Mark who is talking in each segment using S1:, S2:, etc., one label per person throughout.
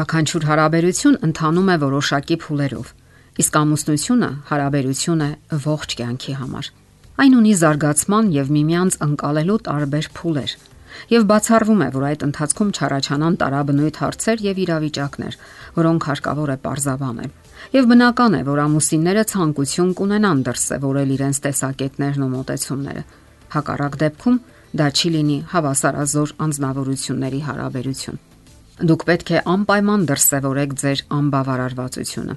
S1: Յուրաքանչյուր հարաբերություն ընթանում է որոշակի փուլերով, իսկ ամուսնությունը հարաբերություն է ողջ կյանքի համար։ Այն ունի զարգացման եւ միմյանց ընկալելու տարբեր փուլեր, եւ բացառվում է, որ այդ ընթացքում չառաջանան տարաբնույթ հարցեր եւ իրավիճակներ, որոնք հարկավոր է parzabanել։ Եվ բնական է, որ ամուսինները ցանկություն կունենան դրսևորել իրենց տեսակետներն ու մտածումները։ Հակառակ դեպքում դա չի լինի հավասարազոր անznավորությունների հարաբերություն։ Դուք պետք է անպայման դրսևորեք ձեր անբավարարվածությունը։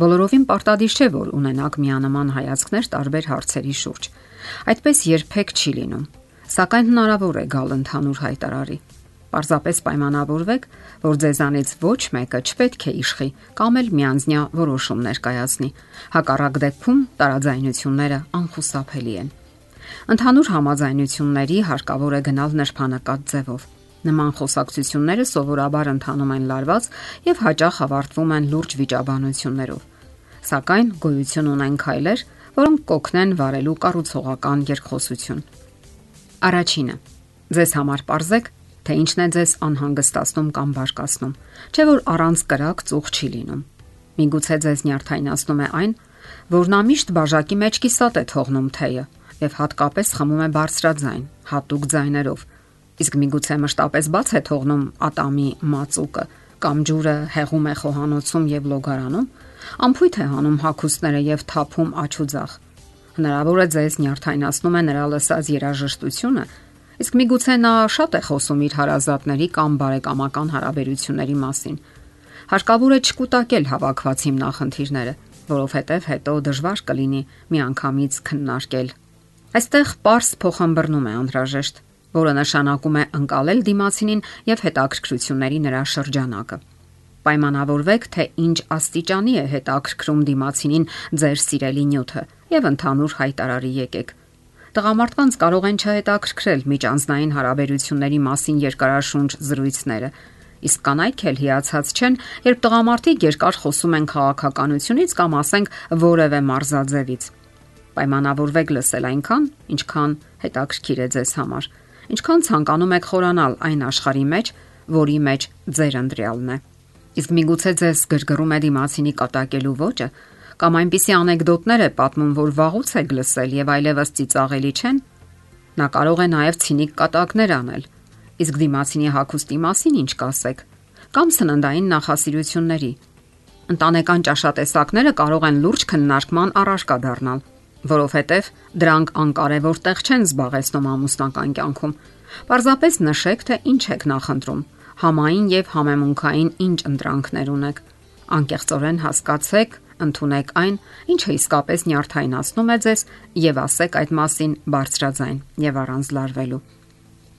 S1: Բոլորովին պարտադիր չէ, որ ունենաք միանման հայացքներ տարբեր հարցերի շուրջ։ Այդպես երբեք չի լինում, սակայն հնարավոր է գալ ընդհանուր հայտարարի։ Պարզապես պայմանավորվեք, որ ձեզանից ոչ մեկը չպետք է իշխի կամ էլ միանձնյա որոշումներ կայացնի։ Հակառակ դեպքում տարաձայնությունները անխուսափելի են։ Ընդհանուր համաձայնությունների հարկավոր է գնալ նրբանակատ ձևով Նման խոսակցությունները սովորաբար ընթանում են լարված եւ հաճախ ավարտվում են լուրջ վիճաբանություններով։ Սակայն գոյություն ունեն քայլեր, որոնք կօգնեն վարելու կառուցողական երկխոսություն։ Առաջինը. Ձեզ համար ողրզեք, թե ինչն է ձեզ անհանգստացնում կամ բարկացնում, չէ որ առանց կրակ ծուխ չի լինում։ Միգուցե ձեզ նյարդայնացնում է այն, որ նա միշտ բաժակի մեջ կիսատ է թողնում թեյը եւ հատկապես խմում է բարձրաձայն, հատուկ ձայներով Իսկ միգուցե մշտապես բաց է թողնում ատամի մածուկը. Կամ ջուրը հեղում է խոհանոցում եւ լոգարանում, ամփույթ է հանում հակոստները եւ թափում աչուձախ։ Հնարավոր է ձեզ նյարդայնացնում է նրա լսած երաժշտությունը, իսկ միգուցե նա շատ է խոսում իր հարազատների կամ բարեկամական հարաբերությունների մասին։ Հարկավոր է չկուտակել հավաքված հիմնախնդիրները, որովհետև հետո դժվար կլինի միանգամից քննարկել։ Այստեղ པարս փոխանցբռնում է անհրաժեշտ որը նշանակում է անցալել դիմացինին եւ հետաքրքրությունների նրա շրջանակը։ Պայմանավորվեք, թե ինչ աստիճանի է հետաքրքրում դիմացինին ձեր սիրելի նյութը եւ ընդհանուր հայտարարի եկեք։ Տղամարդկանց կարող են չհետաքրքրել միջանձնային հարաբերությունների մասին երկարաշունչ զրույցները, իսկ կանայք էլ հիացած չեն, երբ տղամարդիկ երկար խոսում են քաղաքականությունից կամ ասենք որևէ մարզաձևից։ Պայմանավորվեք լսել այնքան, ինչքան հետաքրքիր է ձեզ համար ինչքան ցանկանում եք խորանալ այն աշխարհի մեջ, որի մեջ ձեր ընտրյալն է։ Իսկ միգուցե ձեզ գրգռում է դիմացինի կատակելու ոճը, կամ այնպիսի անեկդոտներ է պատմում, որ վաղուց եք լսել եւ այլևս ծիծաղելի չեն, նա կարող է նաեւ ցինիկ կատակներ անել։ Իսկ դիմացինի հակոստի մասին ինչ կասեք, կամ սննդային նախասիրությունների։ Ընտանեկան ճաշատեսակները կարող են լուրջ քննարկման առարկա դառնալ որովհետև դրանք անկարևոր տեղ չեն զբաղեցնում ամուսնական կյանքում։ Պարզապես նշեք, թե ինչ եք նախընտրում, համային եւ համեմունքային ինչ ընտրանքներ ունեք։ Անկեղծորեն հասկացեք, ընդունեք այն, ինչը իսկապես նյարդայնացնում է ձեզ եւ ասեք այդ մասին բարձրաձայն եւ առանց լարվելու։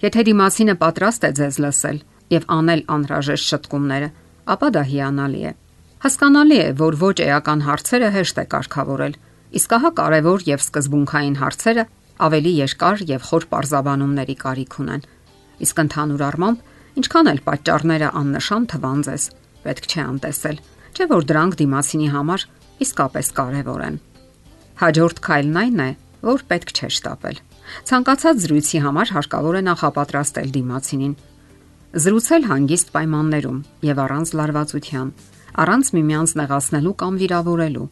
S1: Եթե դիմացինը պատրաստ է ձեզ լսել եւ անել անհրաժեշտ շտկումները, ապա դա հիանալի է։ Հասկանալի է, որ ոչ էական հարցերը հեշտ է կարգավորել Իսկ ահա կարևոր եւ սկզբունքային հարցերը ավելի երկար եւ խոր parzabanumների կարիք ունեն։ Իսկ ընդհանուր առմամբ, ինչքան էլ պատճառները աննշան թվան ձեզ, պետք չէ անտեսել, չէ որ դրանք դիմասինի համար իսկապես կարևոր են։ Հաջորդ քայլն այն է, որ պետք չէ շտապել։ Ցանկացած զրույցի համար հարկավոր է նախապատրաստել դիմացինին։ Զրուցել հանգիստ պայմաններում եւ առանց լարվածության, առանց միմյանց նեղացնելու կամ վիրավորելու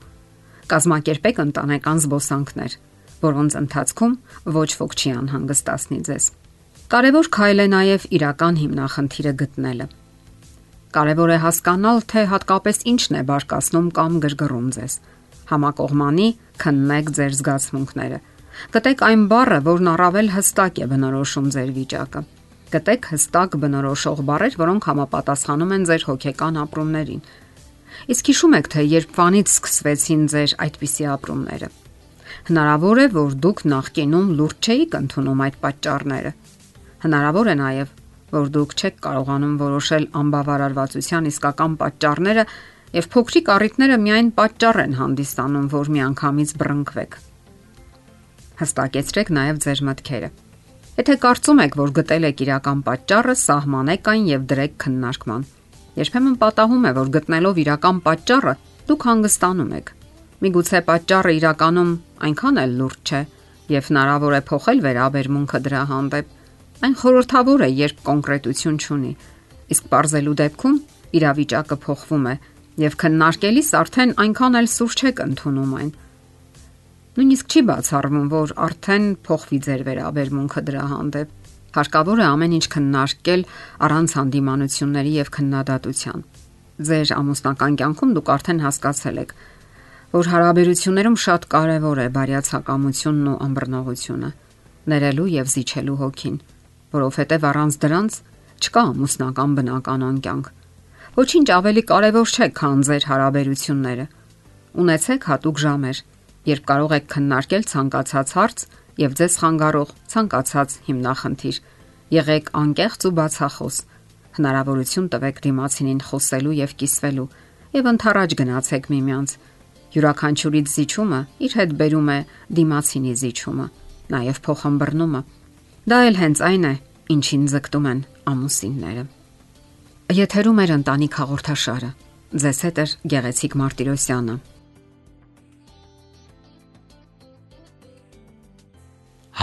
S1: Կազմակերպեք ընտանեկան զբոսանքներ, որոնց ընթացքում ոչ ոք չի անհանգստացնի ձեզ։ Կարևոր քայլ է նաև իրական հիմնախնդիրը գտնելը։ Կարևոր է հասկանալ, թե հատկապես ինչն է բարկացնում կամ գրգռում ձեզ։ Համակողմանի քննեք ձեր զգացմունքները։ Գտեք այն բառը, որն առավել հստակ է բնորոշում ձեր վիճակը։ Գտեք հստակ բնորոշող բառեր, որոնք համապատասխանում են ձեր հոգեկան ապրումներին Իսկ հիշում եք, թե երբվանից սկսվեցին ձեր այդպիսի ապրումները։ Հնարավոր է, որ դուք նախկինում լուրջ չէիք ընդունում այդ պատճառները։ Հնարավոր է նաև, որ դուք չեք կարողանում որոշել անբավարարվածության իսկական պատճառները եւ փոքրիկ առիթները միայն պատճառ են հանդիսանում, որ միանգամից բռնկվեք։ Հստակեցրեք նաև ձեր մտքերը։ Եթե կարծում եք, որ գտել եք իրական պատճառը, սահմանեք այն եւ դրեք քննարկման։ Երբեմն պատահում է, որ գտնելով իրական պատճառը դուք հանգստանում եք։ Միգուցե պատճառը իրականում այնքան էլ լուրջ չէ եւ հնարավոր է փոխել վերաբերմունքը դրա հանդեպ։ Այն խորթավոր է, երբ կոնկրետություն չունի։ Իսկ parzելու դեպքում իրավիճակը փոխվում է եւ քննարկելիս արդեն այնքան էլ սուրճ չեք ընդունում այն։ Նույնիսկ չի բացառվում, որ արդեն փոխվի ձեր վերաբերմունքը դրա հանդեպ։ Հարկավոր է ամեն ինչ քննարկել առանց հանդիմանությունների եւ քննադատության։ Ձեր ամուսնական կյանքում դուք արդեն հասկացել եք, որ հարաբերություններում շատ կարևոր է բարյացակամությունն ու ըմբռնողությունը, ներելու եւ զիջելու հոգին, որովհետեւ առանց դրանց չկա ամուսնական բնականon կյանք։ Ոչինչ ավելի կարևոր չէ, քան ձեր հարաբերությունները։ Ունեցեք հատուկ ժամեր, երբ կարող եք քննարկել ցանկացած հարց եւ ձեզ խանգարող ցանկացած հիմնախնդիր։ Եղեք անկեղծ ու բացախոս։ Հնարավորություն տվեք դիմացինին խոսելու եւ կիսվելու եւ ընթառաջ գնացեք միմյանց։ Յուրաքանչյուրից զիջումը իր հետ բերում է դիմացինի զիջումը, նաեւ փոխհմբռնումը։ Դա էլ հենց այն է, ինչին ձգտում են ամուսինները։ Եթերում է ընտանիք հաղորդաշարը։ Ձեզ հետ է Գեղեցիկ Մարտիրոսյանը։